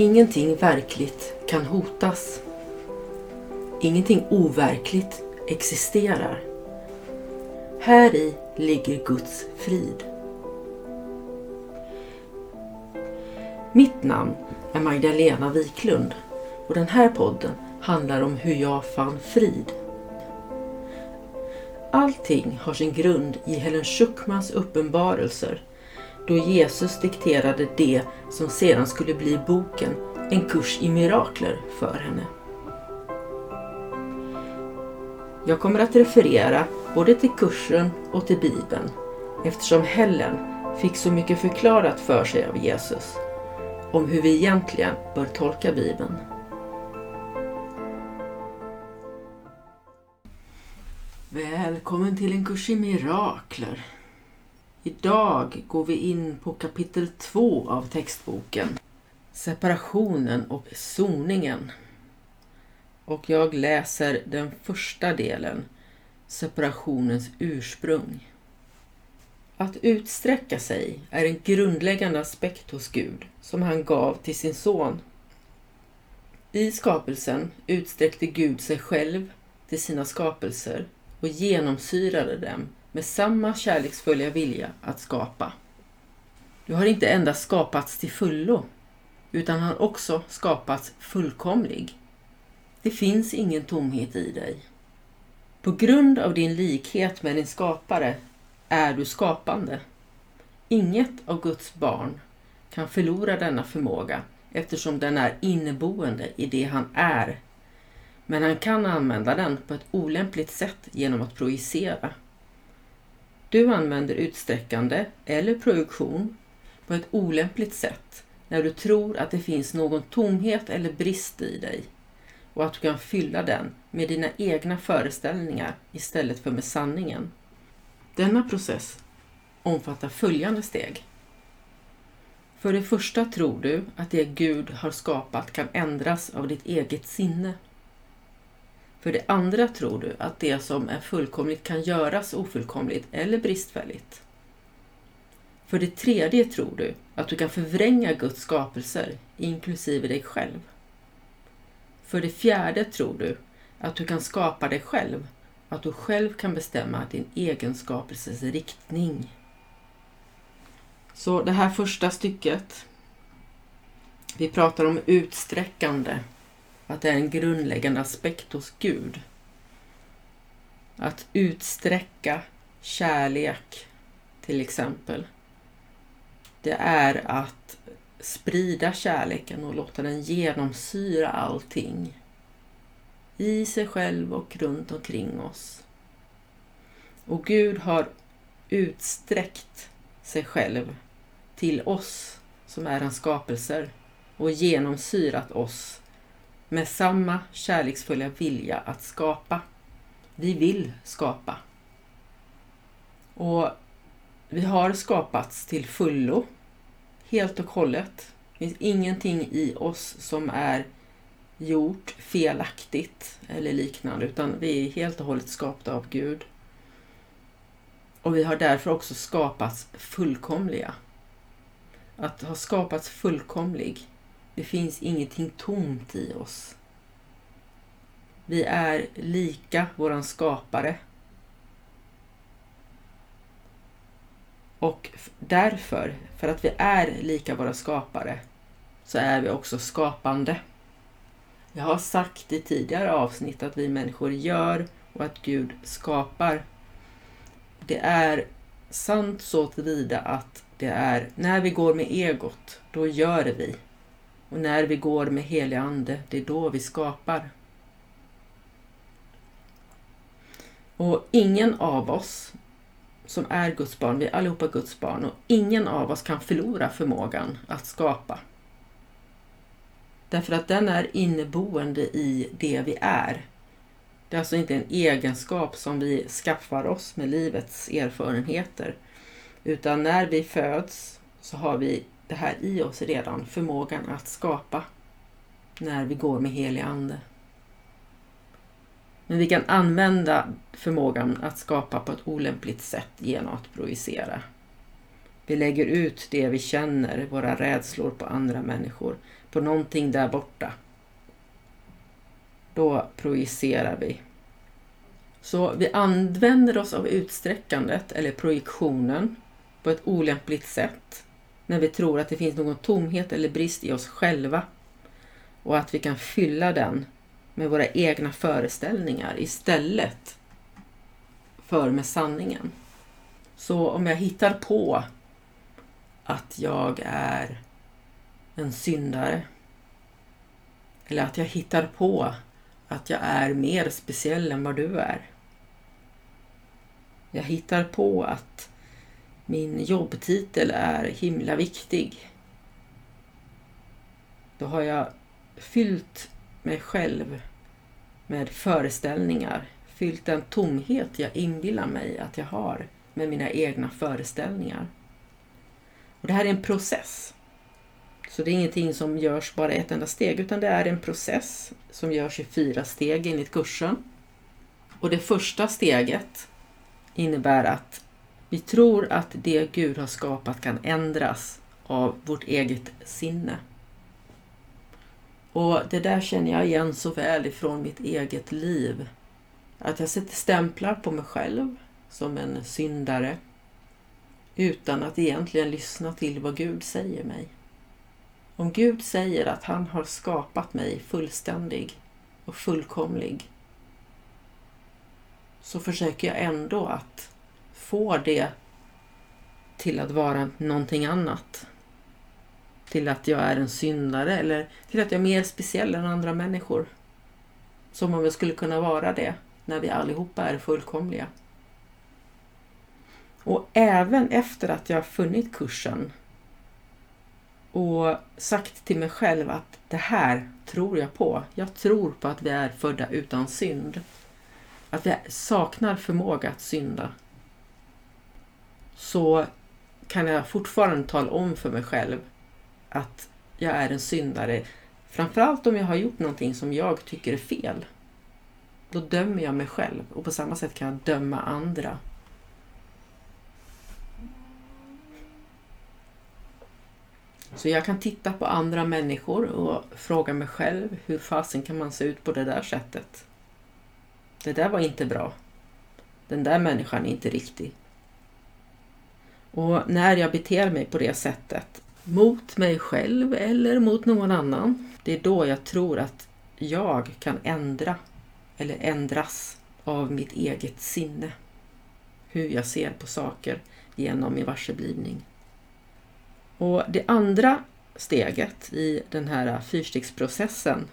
Ingenting verkligt kan hotas. Ingenting overkligt existerar. Här i ligger Guds frid. Mitt namn är Magdalena Wiklund och den här podden handlar om hur jag fann frid. Allting har sin grund i Helen Schuckmans uppenbarelser då Jesus dikterade det som sedan skulle bli boken En kurs i mirakler för henne. Jag kommer att referera både till kursen och till Bibeln eftersom Helen fick så mycket förklarat för sig av Jesus om hur vi egentligen bör tolka Bibeln. Välkommen till en kurs i mirakler. Idag går vi in på kapitel 2 av textboken. Separationen och soningen. Och jag läser den första delen, separationens ursprung. Att utsträcka sig är en grundläggande aspekt hos Gud som han gav till sin son. I skapelsen utsträckte Gud sig själv till sina skapelser och genomsyrade dem med samma kärleksfulla vilja att skapa. Du har inte endast skapats till fullo, utan har också skapats fullkomlig. Det finns ingen tomhet i dig. På grund av din likhet med din skapare är du skapande. Inget av Guds barn kan förlora denna förmåga eftersom den är inneboende i det han är. Men han kan använda den på ett olämpligt sätt genom att projicera. Du använder utsträckande eller projektion på ett olämpligt sätt när du tror att det finns någon tomhet eller brist i dig och att du kan fylla den med dina egna föreställningar istället för med sanningen. Denna process omfattar följande steg. För det första tror du att det Gud har skapat kan ändras av ditt eget sinne. För det andra tror du att det som är fullkomligt kan göras ofullkomligt eller bristfälligt. För det tredje tror du att du kan förvränga Guds skapelser, inklusive dig själv. För det fjärde tror du att du kan skapa dig själv, att du själv kan bestämma din egen skapelses riktning. Så det här första stycket, vi pratar om utsträckande att det är en grundläggande aspekt hos Gud. Att utsträcka kärlek, till exempel. Det är att sprida kärleken och låta den genomsyra allting. I sig själv och runt omkring oss. Och Gud har utsträckt sig själv till oss som är hans skapelser och genomsyrat oss med samma kärleksfulla vilja att skapa. Vi vill skapa. Och vi har skapats till fullo, helt och hållet. Det finns ingenting i oss som är gjort felaktigt eller liknande, utan vi är helt och hållet skapta av Gud. Och vi har därför också skapats fullkomliga. Att ha skapats fullkomlig det finns ingenting tomt i oss. Vi är lika våran skapare. Och därför, för att vi är lika våra skapare, så är vi också skapande. Jag har sagt i tidigare avsnitt att vi människor gör och att Gud skapar. Det är sant så tillvida att det är när vi går med egot, då gör vi. Och när vi går med helig ande, det är då vi skapar. Och ingen av oss som är Guds barn, vi är allihopa Guds barn och ingen av oss kan förlora förmågan att skapa. Därför att den är inneboende i det vi är. Det är alltså inte en egenskap som vi skaffar oss med livets erfarenheter. Utan när vi föds så har vi det här i oss redan, förmågan att skapa när vi går med helig ande. Men vi kan använda förmågan att skapa på ett olämpligt sätt genom att projicera. Vi lägger ut det vi känner, våra rädslor på andra människor, på någonting där borta. Då projicerar vi. Så vi använder oss av utsträckandet eller projektionen på ett olämpligt sätt när vi tror att det finns någon tomhet eller brist i oss själva och att vi kan fylla den med våra egna föreställningar istället för med sanningen. Så om jag hittar på att jag är en syndare eller att jag hittar på att jag är mer speciell än vad du är. Jag hittar på att min jobbtitel är himla viktig. Då har jag fyllt mig själv med föreställningar, fyllt den tomhet jag inbillar mig att jag har med mina egna föreställningar. Och Det här är en process. Så det är ingenting som görs bara ett enda steg utan det är en process som görs i fyra steg enligt kursen. Och det första steget innebär att vi tror att det Gud har skapat kan ändras av vårt eget sinne. Och det där känner jag igen så väl ifrån mitt eget liv. Att jag sätter stämplar på mig själv som en syndare utan att egentligen lyssna till vad Gud säger mig. Om Gud säger att han har skapat mig fullständig och fullkomlig så försöker jag ändå att få det till att vara någonting annat. Till att jag är en syndare eller till att jag är mer speciell än andra människor. Som om jag skulle kunna vara det när vi allihopa är fullkomliga. Och även efter att jag funnit kursen och sagt till mig själv att det här tror jag på. Jag tror på att vi är födda utan synd. Att vi saknar förmåga att synda. Så kan jag fortfarande tala om för mig själv att jag är en syndare. Framförallt om jag har gjort någonting som jag tycker är fel. Då dömer jag mig själv och på samma sätt kan jag döma andra. Så jag kan titta på andra människor och fråga mig själv hur fasen kan man se ut på det där sättet? Det där var inte bra. Den där människan är inte riktig. Och när jag beter mig på det sättet mot mig själv eller mot någon annan, det är då jag tror att jag kan ändra eller ändras av mitt eget sinne. Hur jag ser på saker genom min varseblivning. Och det andra steget i den här fyrstegsprocessen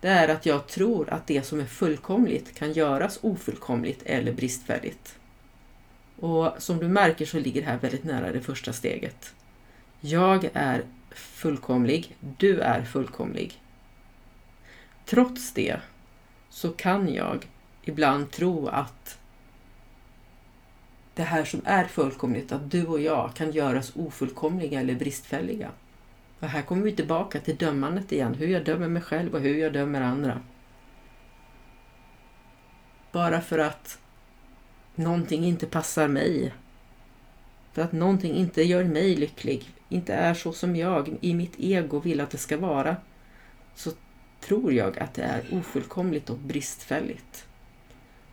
det är att jag tror att det som är fullkomligt kan göras ofullkomligt eller bristfälligt. Och som du märker så ligger det här väldigt nära det första steget. Jag är fullkomlig, du är fullkomlig. Trots det så kan jag ibland tro att det här som är fullkomligt, att du och jag kan göras ofullkomliga eller bristfälliga. Och här kommer vi tillbaka till dömandet igen, hur jag dömer mig själv och hur jag dömer andra. Bara för att någonting inte passar mig. För att någonting inte gör mig lycklig, inte är så som jag i mitt ego vill att det ska vara, så tror jag att det är ofullkomligt och bristfälligt.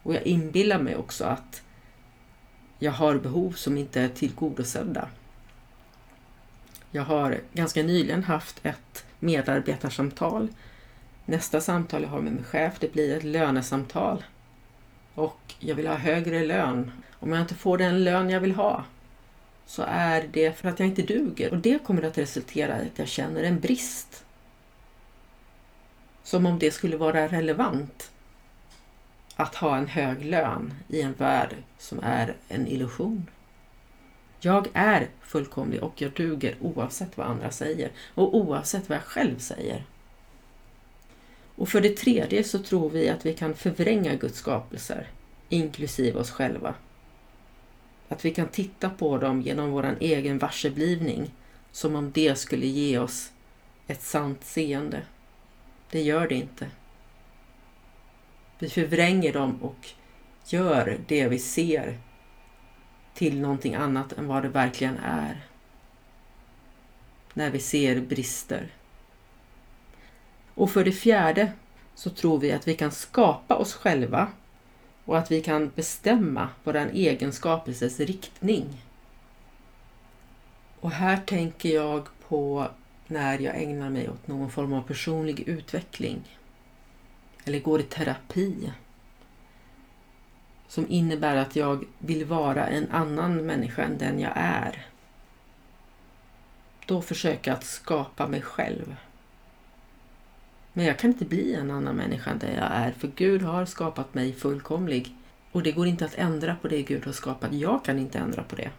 Och jag inbillar mig också att jag har behov som inte är tillgodosedda. Jag har ganska nyligen haft ett medarbetarsamtal. Nästa samtal jag har med min chef det blir ett lönesamtal. Och jag vill ha högre lön. Om jag inte får den lön jag vill ha så är det för att jag inte duger. Och det kommer att resultera i att jag känner en brist. Som om det skulle vara relevant att ha en hög lön i en värld som är en illusion. Jag är fullkomlig och jag duger oavsett vad andra säger och oavsett vad jag själv säger. Och för det tredje så tror vi att vi kan förvränga Guds skapelser, inklusive oss själva. Att vi kan titta på dem genom vår egen varseblivning som om det skulle ge oss ett sant seende. Det gör det inte. Vi förvränger dem och gör det vi ser till någonting annat än vad det verkligen är. När vi ser brister. Och för det fjärde så tror vi att vi kan skapa oss själva och att vi kan bestämma vår egen skapelses riktning. Och här tänker jag på när jag ägnar mig åt någon form av personlig utveckling eller går i terapi som innebär att jag vill vara en annan människa än den jag är. Då försöker jag att skapa mig själv. Men jag kan inte bli en annan människa än den jag är, för Gud har skapat mig fullkomlig. Och det går inte att ändra på det Gud har skapat. Jag kan inte ändra på det.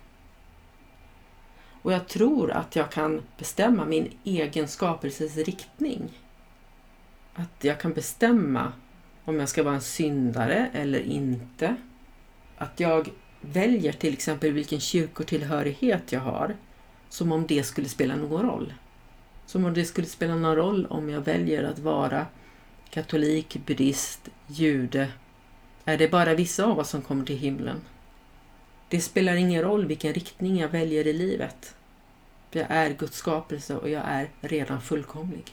Och jag tror att jag kan bestämma min egen skapelses riktning. Att jag kan bestämma om jag ska vara en syndare eller inte. Att jag väljer till exempel vilken kyrkotillhörighet jag har som om det skulle spela någon roll. Som om det skulle spela någon roll om jag väljer att vara katolik, buddhist, jude. Är det bara vissa av oss som kommer till himlen? Det spelar ingen roll vilken riktning jag väljer i livet. Jag är Guds skapelse och jag är redan fullkomlig.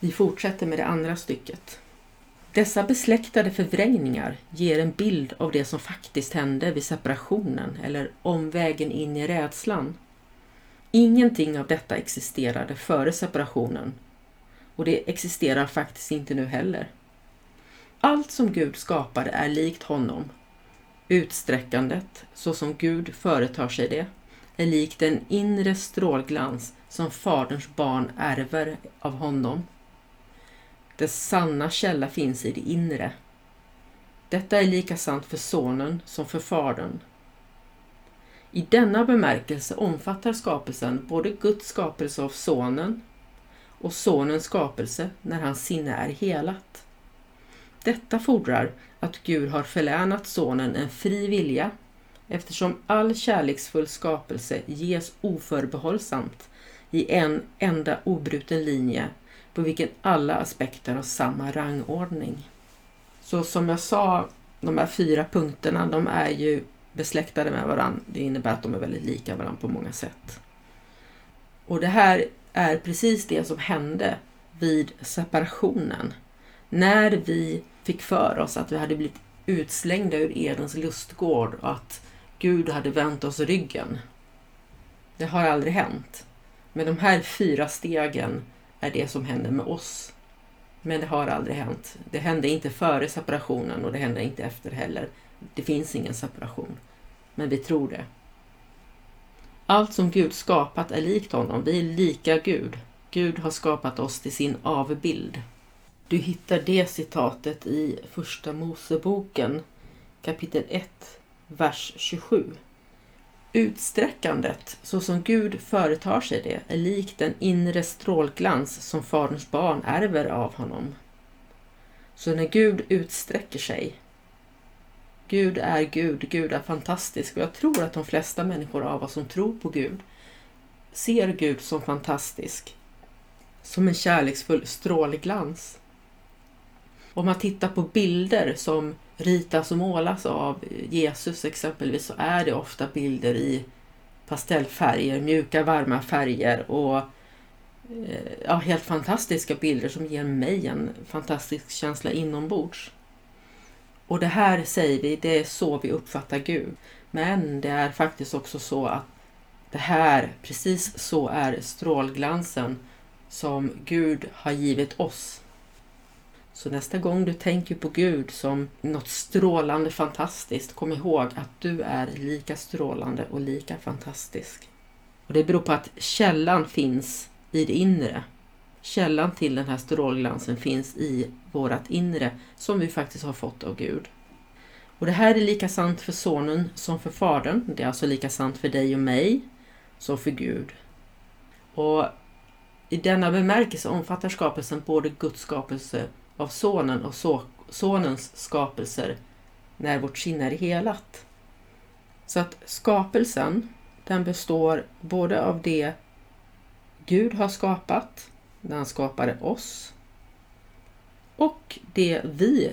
Vi fortsätter med det andra stycket. Dessa besläktade förvrängningar ger en bild av det som faktiskt hände vid separationen eller omvägen in i rädslan. Ingenting av detta existerade före separationen och det existerar faktiskt inte nu heller. Allt som Gud skapade är likt honom. Utsträckandet, så som Gud företar sig det, är likt den inre strålglans som Faderns barn ärver av honom. Dess sanna källa finns i det inre. Detta är lika sant för Sonen som för Fadern. I denna bemärkelse omfattar skapelsen både Guds skapelse av Sonen och Sonens skapelse när hans sinne är helat. Detta fordrar att Gud har förlänat Sonen en fri vilja eftersom all kärleksfull skapelse ges oförbehållsamt i en enda obruten linje på vilken alla aspekter har samma rangordning. Så som jag sa, de här fyra punkterna, de är ju besläktade med varandra. Det innebär att de är väldigt lika varandra på många sätt. Och det här är precis det som hände vid separationen. När vi fick för oss att vi hade blivit utslängda ur Edens lustgård och att Gud hade vänt oss ryggen. Det har aldrig hänt. Men de här fyra stegen är det som händer med oss. Men det har aldrig hänt. Det hände inte före separationen och det hände inte efter heller. Det finns ingen separation. Men vi tror det. Allt som Gud skapat är likt honom. Vi är lika Gud. Gud har skapat oss till sin avbild. Du hittar det citatet i Första Moseboken kapitel 1, vers 27. Utsträckandet, så som Gud företar sig det, är likt den inre strålglans som Faderns barn ärver av honom. Så när Gud utsträcker sig, Gud är Gud, Gud är fantastisk och jag tror att de flesta människor av oss som tror på Gud ser Gud som fantastisk, som en kärleksfull strålglans. Om man tittar på bilder som ritas och målas av Jesus exempelvis så är det ofta bilder i pastellfärger, mjuka varma färger och eh, ja, helt fantastiska bilder som ger mig en fantastisk känsla inombords. Och det här säger vi, det är så vi uppfattar Gud. Men det är faktiskt också så att det här, precis så är strålglansen som Gud har givit oss så nästa gång du tänker på Gud som något strålande fantastiskt, kom ihåg att du är lika strålande och lika fantastisk. Och Det beror på att källan finns i det inre. Källan till den här strålglansen finns i vårt inre som vi faktiskt har fått av Gud. Och Det här är lika sant för Sonen som för Fadern. Det är alltså lika sant för dig och mig som för Gud. Och I denna bemärkelse omfattar skapelsen både Guds skapelse av Sonen och so Sonens skapelser när vårt sinne är helat. Så att skapelsen, den består både av det Gud har skapat, när han skapade oss, och det vi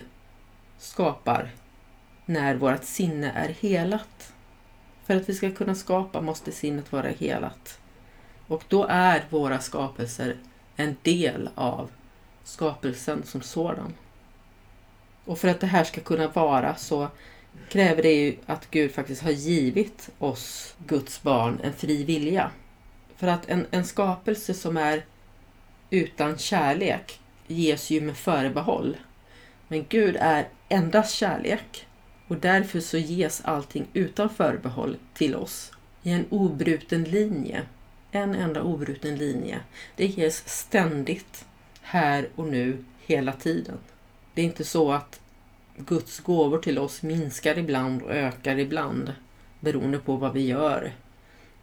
skapar när vårt sinne är helat. För att vi ska kunna skapa måste sinnet vara helat. Och då är våra skapelser en del av skapelsen som sådan. Och för att det här ska kunna vara så kräver det ju att Gud faktiskt har givit oss, Guds barn, en fri vilja. För att en, en skapelse som är utan kärlek ges ju med förbehåll. Men Gud är endast kärlek och därför så ges allting utan förbehåll till oss i en obruten linje. En enda obruten linje. Det ges ständigt, här och nu, hela tiden. Det är inte så att Guds gåvor till oss minskar ibland och ökar ibland beroende på vad vi gör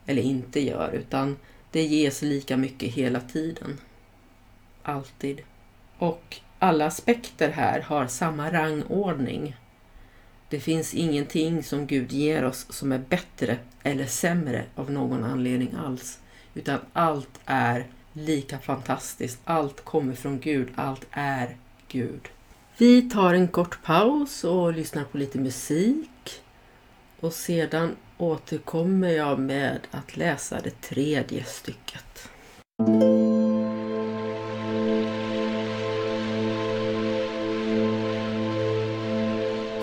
eller inte gör, utan det ges lika mycket hela tiden. Alltid. Och alla aspekter här har samma rangordning. Det finns ingenting som Gud ger oss som är bättre eller sämre av någon anledning alls. Utan allt är lika fantastiskt. Allt kommer från Gud. Allt är Gud. Vi tar en kort paus och lyssnar på lite musik. Och sedan återkommer jag med att läsa det tredje stycket.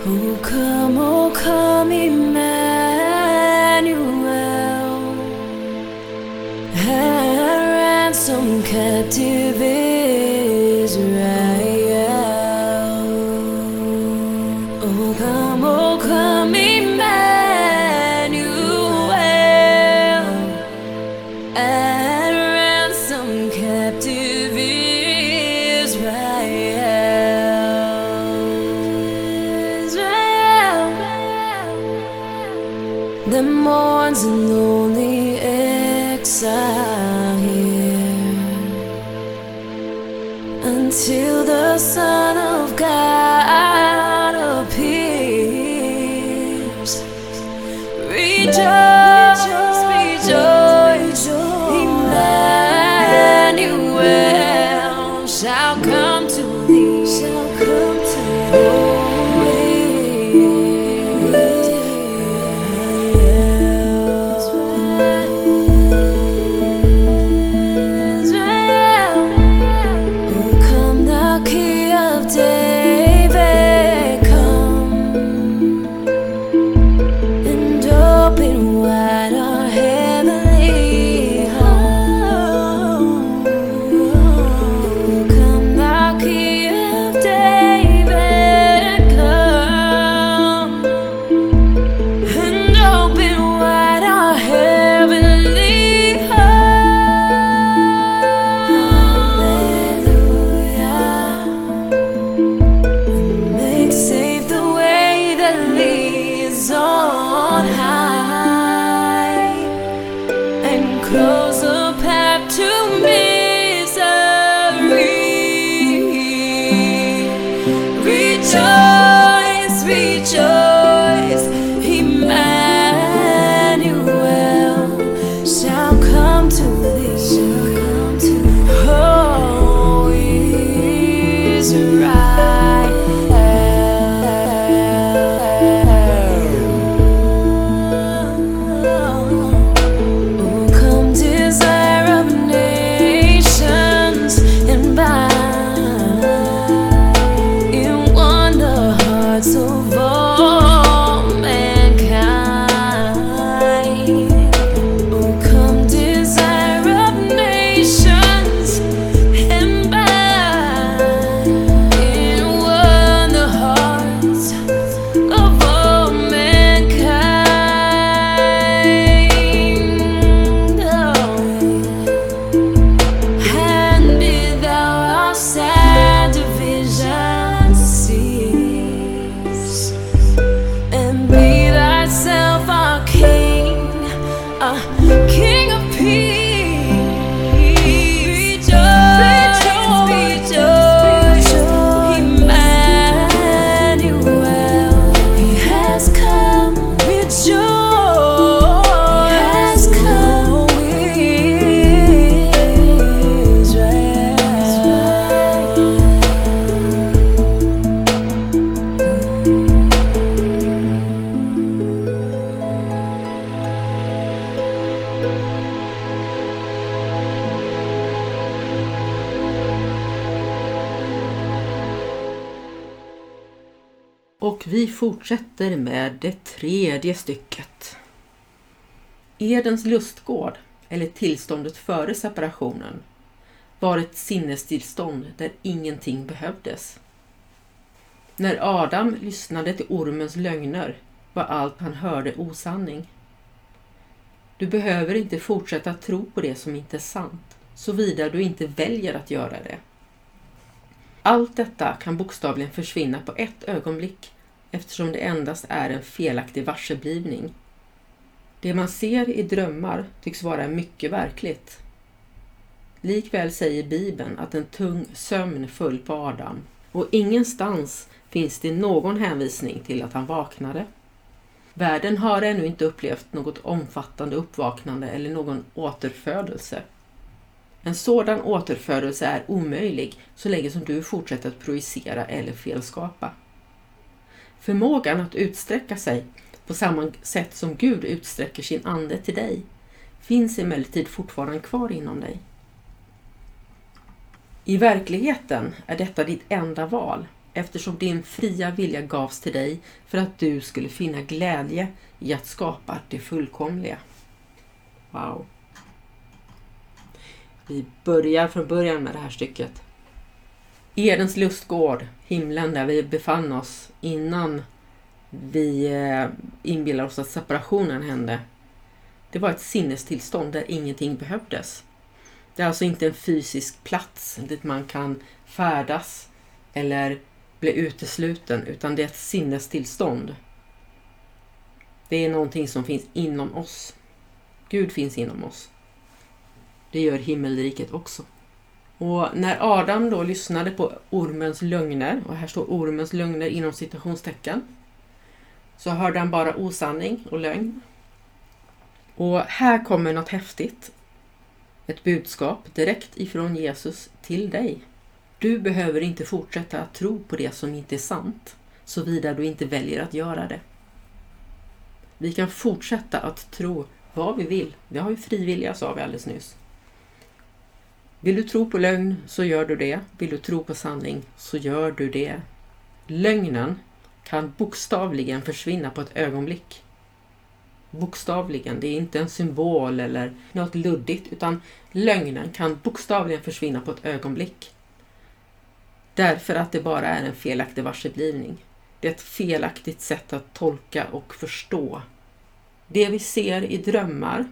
Oh come, oh come, Emmanuel, and ransom captive Israel. Med det tredje stycket. Edens lustgård, eller tillståndet före separationen, var ett sinnestillstånd där ingenting behövdes. När Adam lyssnade till ormens lögner var allt han hörde osanning. Du behöver inte fortsätta tro på det som inte är sant, såvida du inte väljer att göra det. Allt detta kan bokstavligen försvinna på ett ögonblick eftersom det endast är en felaktig varseblivning. Det man ser i drömmar tycks vara mycket verkligt. Likväl säger Bibeln att en tung sömn föll på Adam och ingenstans finns det någon hänvisning till att han vaknade. Världen har ännu inte upplevt något omfattande uppvaknande eller någon återfödelse. En sådan återfödelse är omöjlig så länge som du fortsätter att projicera eller felskapa. Förmågan att utsträcka sig på samma sätt som Gud utsträcker sin ande till dig finns emellertid fortfarande kvar inom dig. I verkligheten är detta ditt enda val eftersom din fria vilja gavs till dig för att du skulle finna glädje i att skapa det fullkomliga. Wow. Vi börjar från början med det här stycket. Edens lustgård, himlen där vi befann oss innan vi eh, inbillade inbillar oss att separationen hände. Det var ett sinnestillstånd där ingenting behövdes. Det är alltså inte en fysisk plats dit man kan färdas eller bli utesluten utan det är ett sinnestillstånd. Det är någonting som finns inom oss. Gud finns inom oss. Det gör himmelriket också. Och när Adam då lyssnade på ormens lögner, och här står ormens lögner inom citationstecken, så hörde han bara osanning och lögn. Och här kommer något häftigt. Ett budskap direkt ifrån Jesus till dig. Du behöver inte fortsätta att tro på det som inte är sant, såvida du inte väljer att göra det. Vi kan fortsätta att tro vad vi vill. Vi har ju fri vilja, sa vi alldeles nyss. Vill du tro på lögn så gör du det. Vill du tro på sanning så gör du det. Lögnen kan bokstavligen försvinna på ett ögonblick. Bokstavligen, det är inte en symbol eller något luddigt utan lögnen kan bokstavligen försvinna på ett ögonblick. Därför att det bara är en felaktig varseblivning. Det är ett felaktigt sätt att tolka och förstå. Det vi ser i drömmar,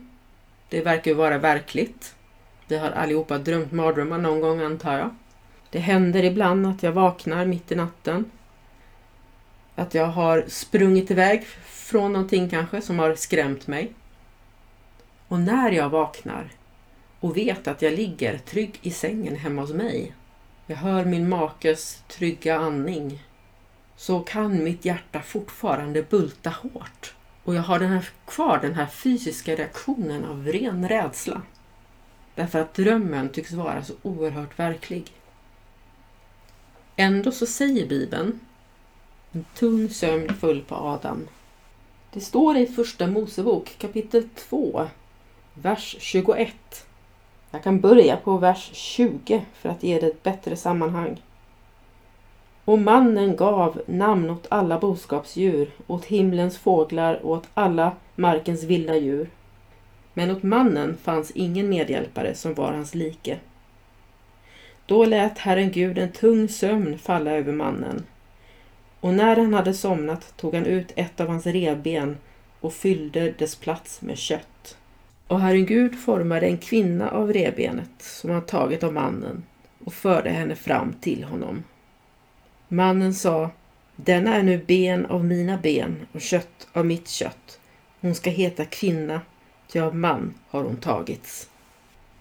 det verkar vara verkligt. Vi har allihopa drömt mardrömmar någon gång antar jag. Det händer ibland att jag vaknar mitt i natten. Att jag har sprungit iväg från någonting kanske som har skrämt mig. Och när jag vaknar och vet att jag ligger trygg i sängen hemma hos mig. Jag hör min makes trygga andning. Så kan mitt hjärta fortfarande bulta hårt. Och jag har den här, kvar den här fysiska reaktionen av ren rädsla. Därför att drömmen tycks vara så oerhört verklig. Ändå så säger Bibeln en tung sömn föll på Adam. Det står i Första Mosebok kapitel 2, vers 21. Jag kan börja på vers 20 för att ge det ett bättre sammanhang. Och mannen gav namn åt alla boskapsdjur, åt himlens fåglar och åt alla markens vilda djur. Men åt mannen fanns ingen medhjälpare som var hans like. Då lät Herren Gud en tung sömn falla över mannen. Och när han hade somnat tog han ut ett av hans revben och fyllde dess plats med kött. Och Herren Gud formade en kvinna av revbenet som han tagit av mannen och förde henne fram till honom. Mannen sa, denna är nu ben av mina ben och kött av mitt kött. Hon ska heta kvinna, ty av man har hon tagits.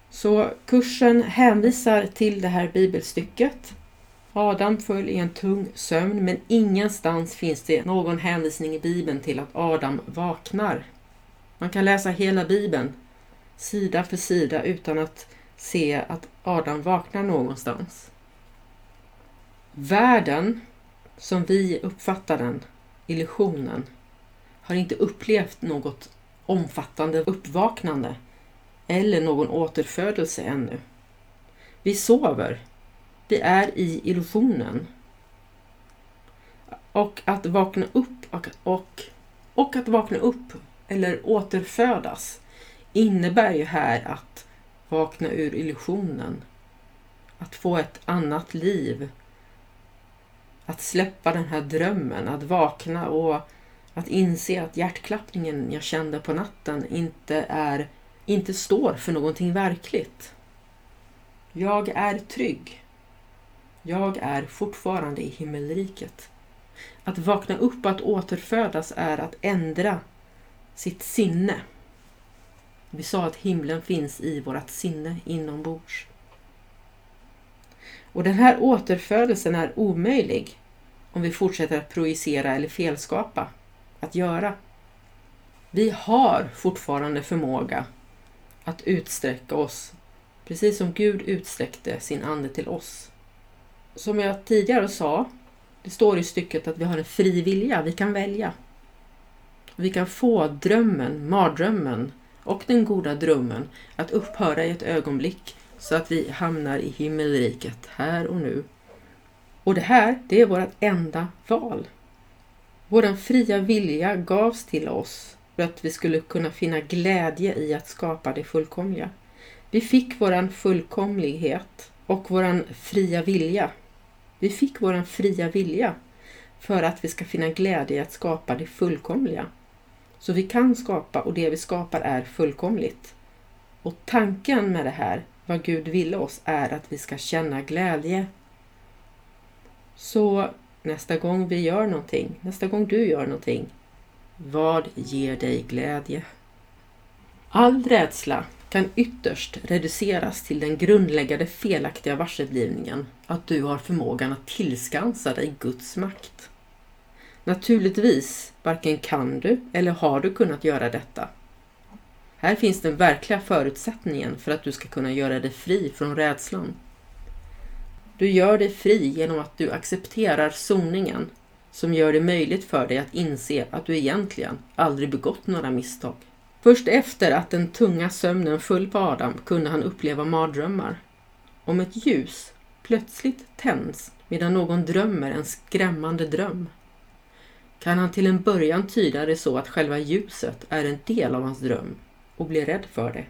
Så kursen hänvisar till det här bibelstycket. Adam föll i en tung sömn men ingenstans finns det någon hänvisning i bibeln till att Adam vaknar. Man kan läsa hela bibeln, sida för sida, utan att se att Adam vaknar någonstans. Världen, som vi uppfattar den, illusionen, har inte upplevt något omfattande uppvaknande eller någon återfödelse ännu. Vi sover. Vi är i illusionen. Och att vakna upp och, och, och att vakna upp eller återfödas innebär ju här att vakna ur illusionen. Att få ett annat liv. Att släppa den här drömmen, att vakna och att inse att hjärtklappningen jag kände på natten inte, är, inte står för någonting verkligt. Jag är trygg. Jag är fortfarande i himmelriket. Att vakna upp och att återfödas är att ändra sitt sinne. Vi sa att himlen finns i vårt sinne inombords. Och den här återfödelsen är omöjlig om vi fortsätter att projicera eller felskapa att göra. Vi har fortfarande förmåga att utsträcka oss, precis som Gud utsträckte sin ande till oss. Som jag tidigare sa, det står i stycket att vi har en fri vilja, vi kan välja. Vi kan få drömmen, mardrömmen och den goda drömmen att upphöra i ett ögonblick så att vi hamnar i himmelriket här och nu. Och det här, det är vårt enda val. Vår fria vilja gavs till oss för att vi skulle kunna finna glädje i att skapa det fullkomliga. Vi fick våran fullkomlighet och våran fria vilja. Vi fick våran fria vilja för att vi ska finna glädje i att skapa det fullkomliga. Så vi kan skapa och det vi skapar är fullkomligt. Och tanken med det här, vad Gud ville oss, är att vi ska känna glädje. Så nästa gång vi gör någonting, nästa gång du gör någonting, vad ger dig glädje? All rädsla kan ytterst reduceras till den grundläggande felaktiga varseblivningen att du har förmågan att tillskansa dig Guds makt. Naturligtvis varken kan du eller har du kunnat göra detta. Här finns den verkliga förutsättningen för att du ska kunna göra dig fri från rädslan. Du gör dig fri genom att du accepterar soningen som gör det möjligt för dig att inse att du egentligen aldrig begått några misstag. Först efter att den tunga sömnen föll på Adam kunde han uppleva mardrömmar. Om ett ljus plötsligt tänds medan någon drömmer en skrämmande dröm kan han till en början tyda det så att själva ljuset är en del av hans dröm och blir rädd för det.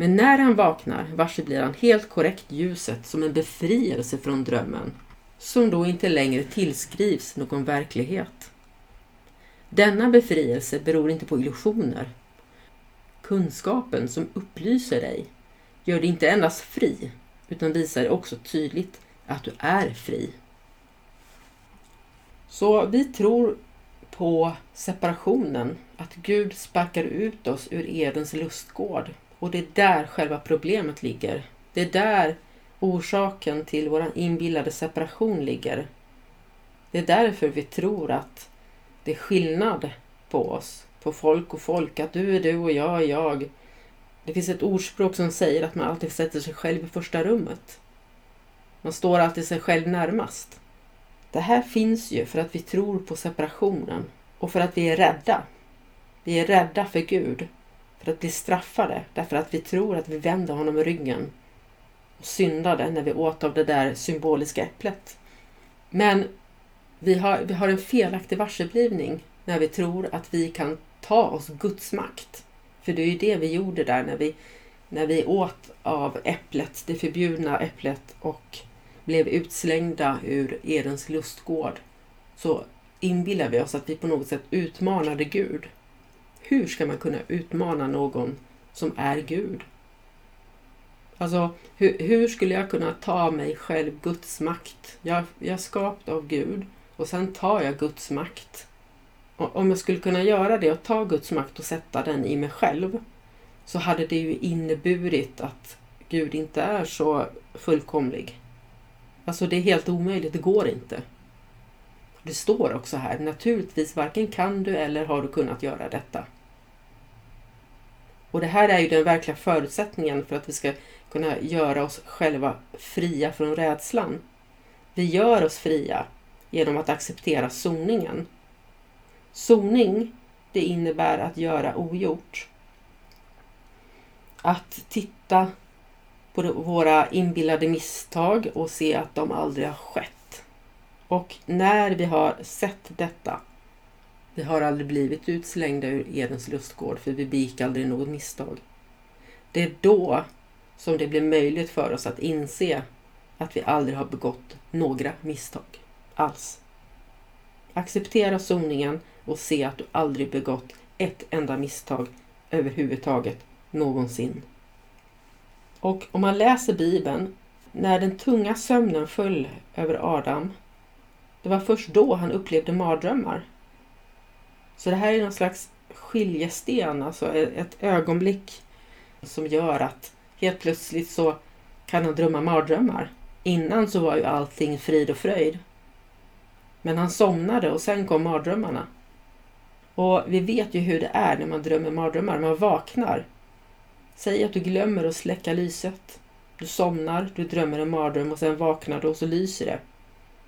Men när han vaknar varse blir han helt korrekt ljuset som en befrielse från drömmen, som då inte längre tillskrivs någon verklighet. Denna befrielse beror inte på illusioner. Kunskapen som upplyser dig gör dig inte endast fri, utan visar dig också tydligt att du är fri. Så vi tror på separationen, att Gud sparkar ut oss ur Edens lustgård. Och det är där själva problemet ligger. Det är där orsaken till vår inbillade separation ligger. Det är därför vi tror att det är skillnad på oss, på folk och folk, att du är du och jag är jag. Det finns ett ordspråk som säger att man alltid sätter sig själv i första rummet. Man står alltid sig själv närmast. Det här finns ju för att vi tror på separationen och för att vi är rädda. Vi är rädda för Gud, att bli straffade därför att vi tror att vi vände honom ryggen och syndade när vi åt av det där symboliska äpplet. Men vi har, vi har en felaktig varseblivning när vi tror att vi kan ta oss Guds makt. För det är ju det vi gjorde där när vi, när vi åt av äpplet, det förbjudna äpplet och blev utslängda ur Edens lustgård så inbillar vi oss att vi på något sätt utmanade Gud. Hur ska man kunna utmana någon som är Gud? Alltså, hur, hur skulle jag kunna ta mig själv Guds makt? Jag, jag är skapt av Gud och sen tar jag Guds makt. Och om jag skulle kunna göra det och ta Guds makt och sätta den i mig själv så hade det ju inneburit att Gud inte är så fullkomlig. Alltså det är helt omöjligt, det går inte. Det står också här, naturligtvis varken kan du eller har du kunnat göra detta. Och det här är ju den verkliga förutsättningen för att vi ska kunna göra oss själva fria från rädslan. Vi gör oss fria genom att acceptera soningen. Soning, det innebär att göra ogjort. Att titta på våra inbillade misstag och se att de aldrig har skett. Och när vi har sett detta, vi har aldrig blivit utslängda ur Edens lustgård för vi begick aldrig något misstag. Det är då som det blir möjligt för oss att inse att vi aldrig har begått några misstag alls. Acceptera soningen och se att du aldrig begått ett enda misstag överhuvudtaget någonsin. Och om man läser Bibeln, när den tunga sömnen föll över Adam, det var först då han upplevde mardrömmar. Så det här är någon slags skiljesten, alltså ett ögonblick som gör att helt plötsligt så kan han drömma mardrömmar. Innan så var ju allting frid och fröjd. Men han somnade och sen kom mardrömmarna. Och vi vet ju hur det är när man drömmer mardrömmar. Man vaknar. Säg att du glömmer att släcka lyset. Du somnar, du drömmer en mardröm och sen vaknar du och så lyser det.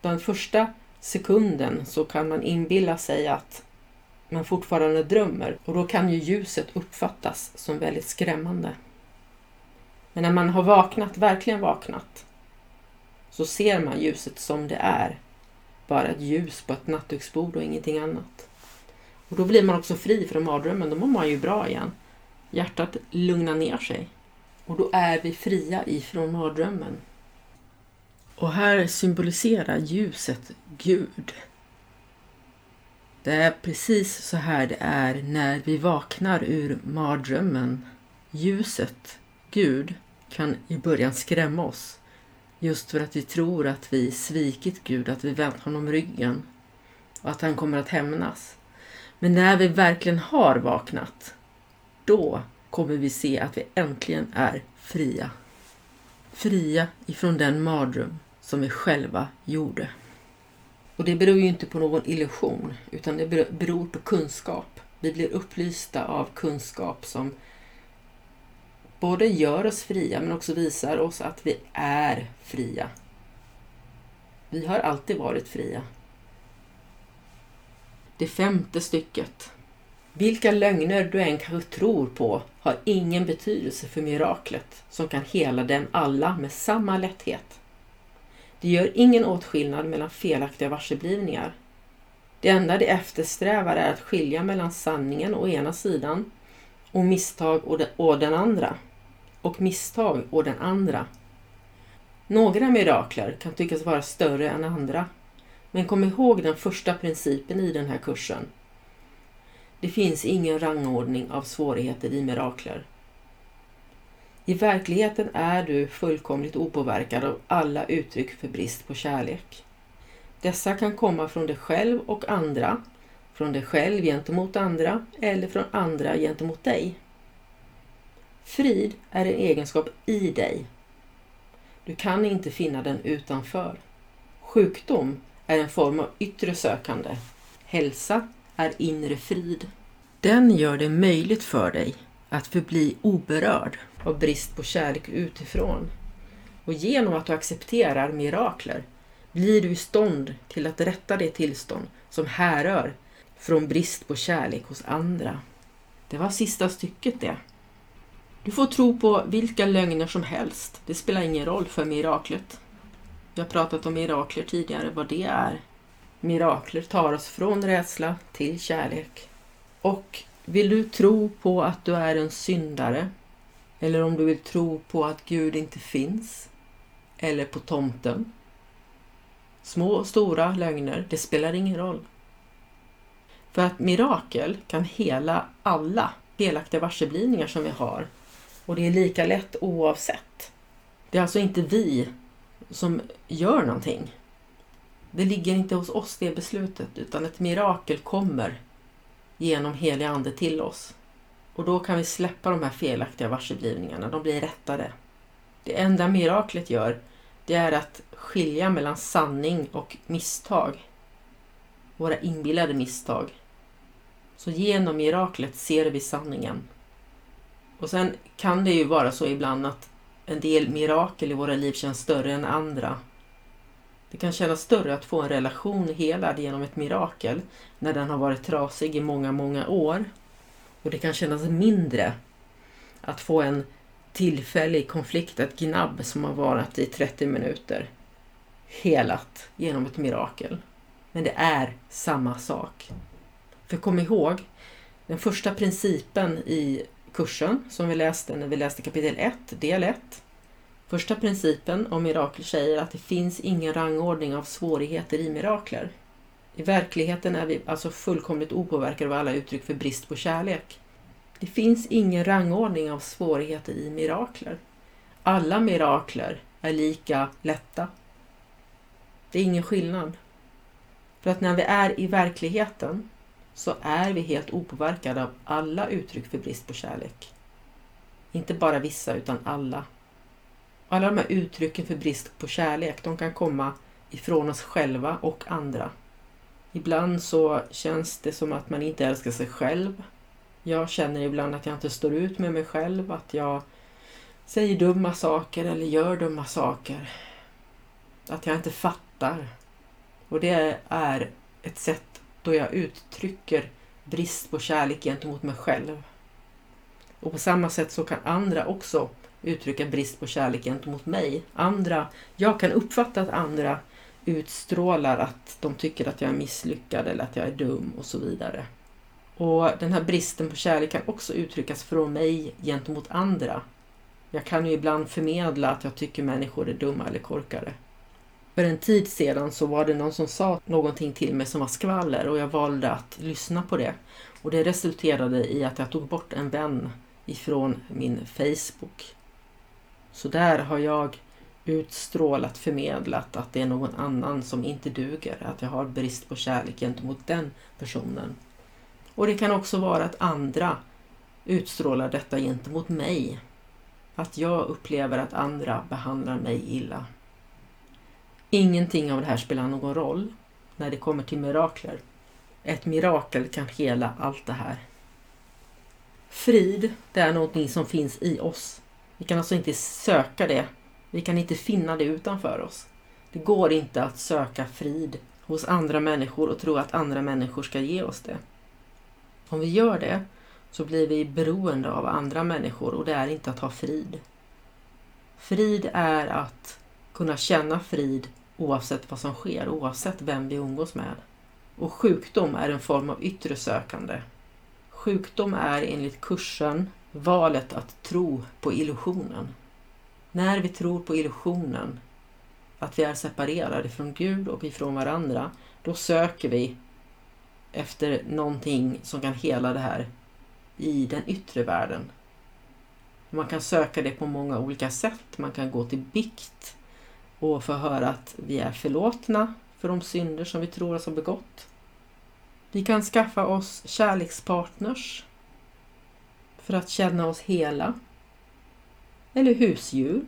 Den första sekunden så kan man inbilla sig att man fortfarande drömmer och då kan ju ljuset uppfattas som väldigt skrämmande. Men när man har vaknat, verkligen vaknat, så ser man ljuset som det är. Bara ett ljus på ett nattduksbord och ingenting annat. Och då blir man också fri från mardrömmen, då mår man ju bra igen. Hjärtat lugnar ner sig. Och då är vi fria ifrån mardrömmen. Och här symboliserar ljuset Gud. Det är precis så här det är när vi vaknar ur mardrömmen. Ljuset, Gud, kan i början skrämma oss. Just för att vi tror att vi svikit Gud, att vi vänt honom ryggen och att han kommer att hämnas. Men när vi verkligen har vaknat, då kommer vi se att vi äntligen är fria. Fria ifrån den mardröm som vi själva gjorde. Och det beror ju inte på någon illusion, utan det beror på kunskap. Vi blir upplysta av kunskap som både gör oss fria men också visar oss att vi är fria. Vi har alltid varit fria. Det femte stycket. Vilka lögner du än kanske tror på har ingen betydelse för miraklet som kan hela dem alla med samma lätthet. Det gör ingen åtskillnad mellan felaktiga varseblivningar. Det enda de eftersträvar är att skilja mellan sanningen å ena sidan och misstag å den andra. Och misstag å den andra. Några mirakler kan tyckas vara större än andra. Men kom ihåg den första principen i den här kursen. Det finns ingen rangordning av svårigheter i mirakler. I verkligheten är du fullkomligt opåverkad av alla uttryck för brist på kärlek. Dessa kan komma från dig själv och andra, från dig själv gentemot andra eller från andra gentemot dig. Frid är en egenskap i dig. Du kan inte finna den utanför. Sjukdom är en form av yttre sökande. Hälsa är inre frid. Den gör det möjligt för dig att förbli oberörd av brist på kärlek utifrån. Och genom att du accepterar mirakler blir du i stånd till att rätta det tillstånd som härrör från brist på kärlek hos andra. Det var sista stycket det. Du får tro på vilka lögner som helst. Det spelar ingen roll för miraklet. Vi har pratat om mirakler tidigare, vad det är. Mirakler tar oss från rädsla till kärlek. Och vill du tro på att du är en syndare? Eller om du vill tro på att Gud inte finns? Eller på tomten? Små och stora lögner, det spelar ingen roll. För att mirakel kan hela alla felaktiga varseblivningar som vi har. Och det är lika lätt oavsett. Det är alltså inte vi som gör någonting. Det ligger inte hos oss det beslutet utan ett mirakel kommer genom helig ande till oss. Och då kan vi släppa de här felaktiga varseblivningarna, de blir rättade. Det enda miraklet gör, det är att skilja mellan sanning och misstag. Våra inbillade misstag. Så genom miraklet ser vi sanningen. Och sen kan det ju vara så ibland att en del mirakel i våra liv känns större än andra. Det kan kännas större att få en relation helad genom ett mirakel när den har varit trasig i många, många år. Och det kan kännas mindre att få en tillfällig konflikt, ett gnabb som har varat i 30 minuter helat genom ett mirakel. Men det är samma sak. För kom ihåg, den första principen i kursen som vi läste när vi läste kapitel 1, del 1. Första principen om mirakel säger att det finns ingen rangordning av svårigheter i mirakler. I verkligheten är vi alltså fullkomligt opåverkade av alla uttryck för brist på kärlek. Det finns ingen rangordning av svårigheter i mirakler. Alla mirakler är lika lätta. Det är ingen skillnad. För att när vi är i verkligheten så är vi helt opåverkade av alla uttryck för brist på kärlek. Inte bara vissa, utan alla. Alla de här uttrycken för brist på kärlek, de kan komma ifrån oss själva och andra. Ibland så känns det som att man inte älskar sig själv. Jag känner ibland att jag inte står ut med mig själv, att jag säger dumma saker eller gör dumma saker. Att jag inte fattar. Och det är ett sätt då jag uttrycker brist på kärlek gentemot mig själv. Och på samma sätt så kan andra också uttrycka brist på kärlek gentemot mig. Andra, jag kan uppfatta att andra utstrålar att de tycker att jag är misslyckad eller att jag är dum och så vidare. Och den här bristen på kärlek kan också uttryckas från mig gentemot andra. Jag kan ju ibland förmedla att jag tycker människor är dumma eller korkade. För en tid sedan så var det någon som sa någonting till mig som var skvaller och jag valde att lyssna på det. Och det resulterade i att jag tog bort en vän ifrån min Facebook. Så där har jag utstrålat, förmedlat att det är någon annan som inte duger, att jag har brist på kärlek gentemot den personen. Och det kan också vara att andra utstrålar detta gentemot mig. Att jag upplever att andra behandlar mig illa. Ingenting av det här spelar någon roll när det kommer till mirakler. Ett mirakel kan hela allt det här. Frid, det är någonting som finns i oss. Vi kan alltså inte söka det. Vi kan inte finna det utanför oss. Det går inte att söka frid hos andra människor och tro att andra människor ska ge oss det. Om vi gör det så blir vi beroende av andra människor och det är inte att ha frid. Frid är att kunna känna frid oavsett vad som sker, oavsett vem vi umgås med. Och sjukdom är en form av yttre sökande. Sjukdom är enligt kursen valet att tro på illusionen. När vi tror på illusionen, att vi är separerade från Gud och ifrån varandra, då söker vi efter någonting som kan hela det här i den yttre världen. Man kan söka det på många olika sätt. Man kan gå till bikt och få höra att vi är förlåtna för de synder som vi tror oss ha begått. Vi kan skaffa oss kärlekspartners för att känna oss hela. Eller husdjur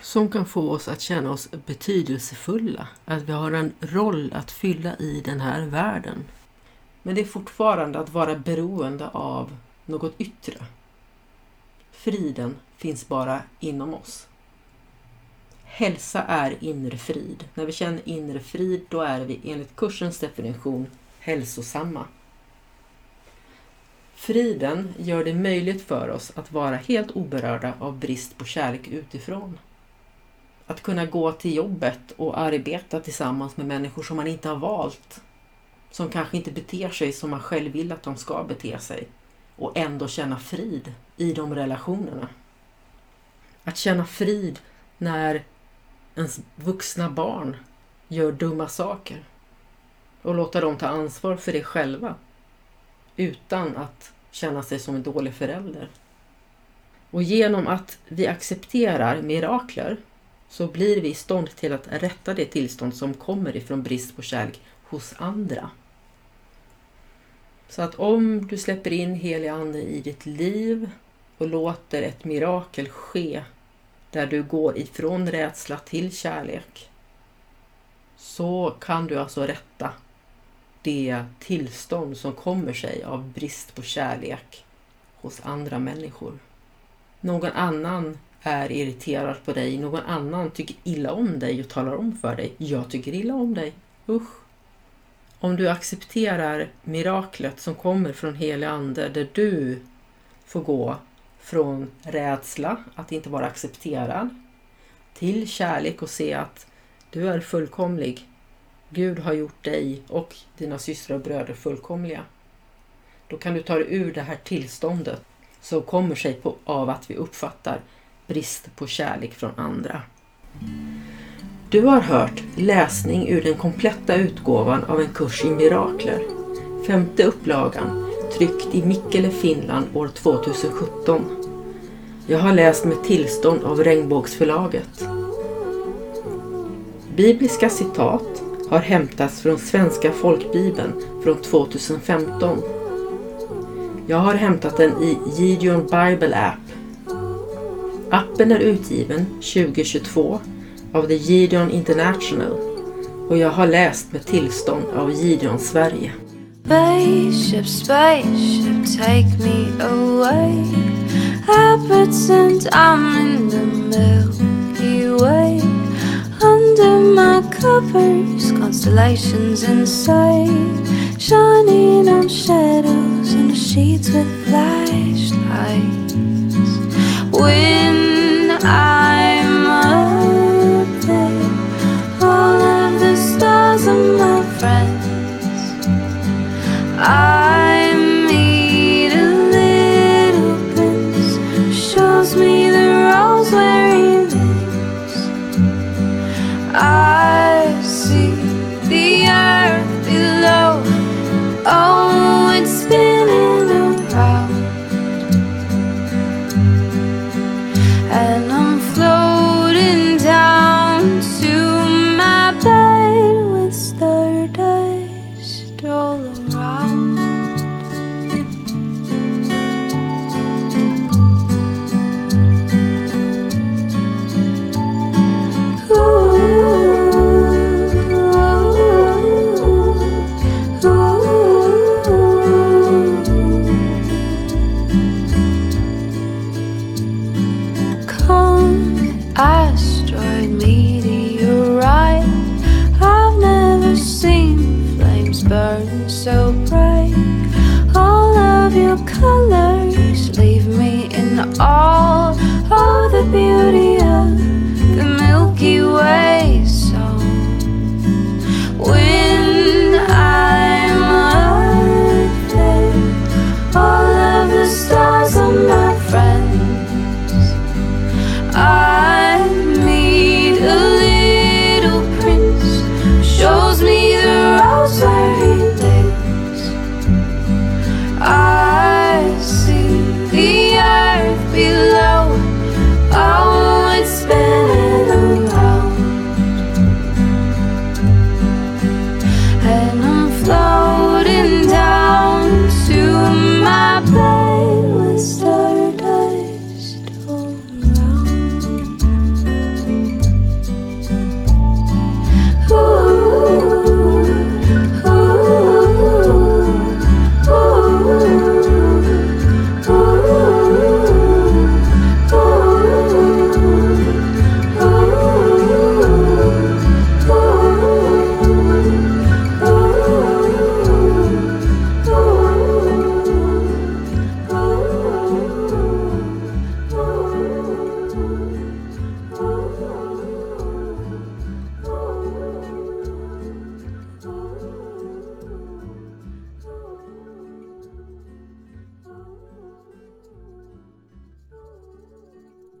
som kan få oss att känna oss betydelsefulla, att vi har en roll att fylla i den här världen. Men det är fortfarande att vara beroende av något yttre. Friden finns bara inom oss. Hälsa är inre frid. När vi känner inre frid, då är vi enligt kursens definition hälsosamma. Friden gör det möjligt för oss att vara helt oberörda av brist på kärlek utifrån. Att kunna gå till jobbet och arbeta tillsammans med människor som man inte har valt. Som kanske inte beter sig som man själv vill att de ska bete sig. Och ändå känna frid i de relationerna. Att känna frid när ens vuxna barn gör dumma saker och låta dem ta ansvar för det själva utan att känna sig som en dålig förälder. Och genom att vi accepterar mirakler så blir vi i stånd till att rätta det tillstånd som kommer ifrån brist på kärlek hos andra. Så att om du släpper in helig ande i ditt liv och låter ett mirakel ske där du går ifrån rädsla till kärlek så kan du alltså rätta det tillstånd som kommer sig av brist på kärlek hos andra människor. Någon annan är irriterad på dig, någon annan tycker illa om dig och talar om för dig. Jag tycker illa om dig. Usch! Om du accepterar miraklet som kommer från helig ande där du får gå från rädsla att inte vara accepterad till kärlek och se att Du är fullkomlig. Gud har gjort dig och dina systrar och bröder fullkomliga. Då kan du ta dig ur det här tillståndet som kommer sig på, av att vi uppfattar brist på kärlek från andra. Du har hört läsning ur den kompletta utgåvan av en kurs i mirakler. Femte upplagan, tryckt i Mikkele, Finland år 2017. Jag har läst med tillstånd av Regnbågsförlaget. Bibliska citat har hämtats från Svenska folkbibeln från 2015. Jag har hämtat den i Gideon Bible App. Appen är utgiven 2022 av The Gideon International och jag har läst med tillstånd av Gideon Sverige. Spaceship, spaceship, take me away. I pretend I'm in the Milky Way. Under my covers, constellations inside. Shining on shadows in the sheets with flashlights. With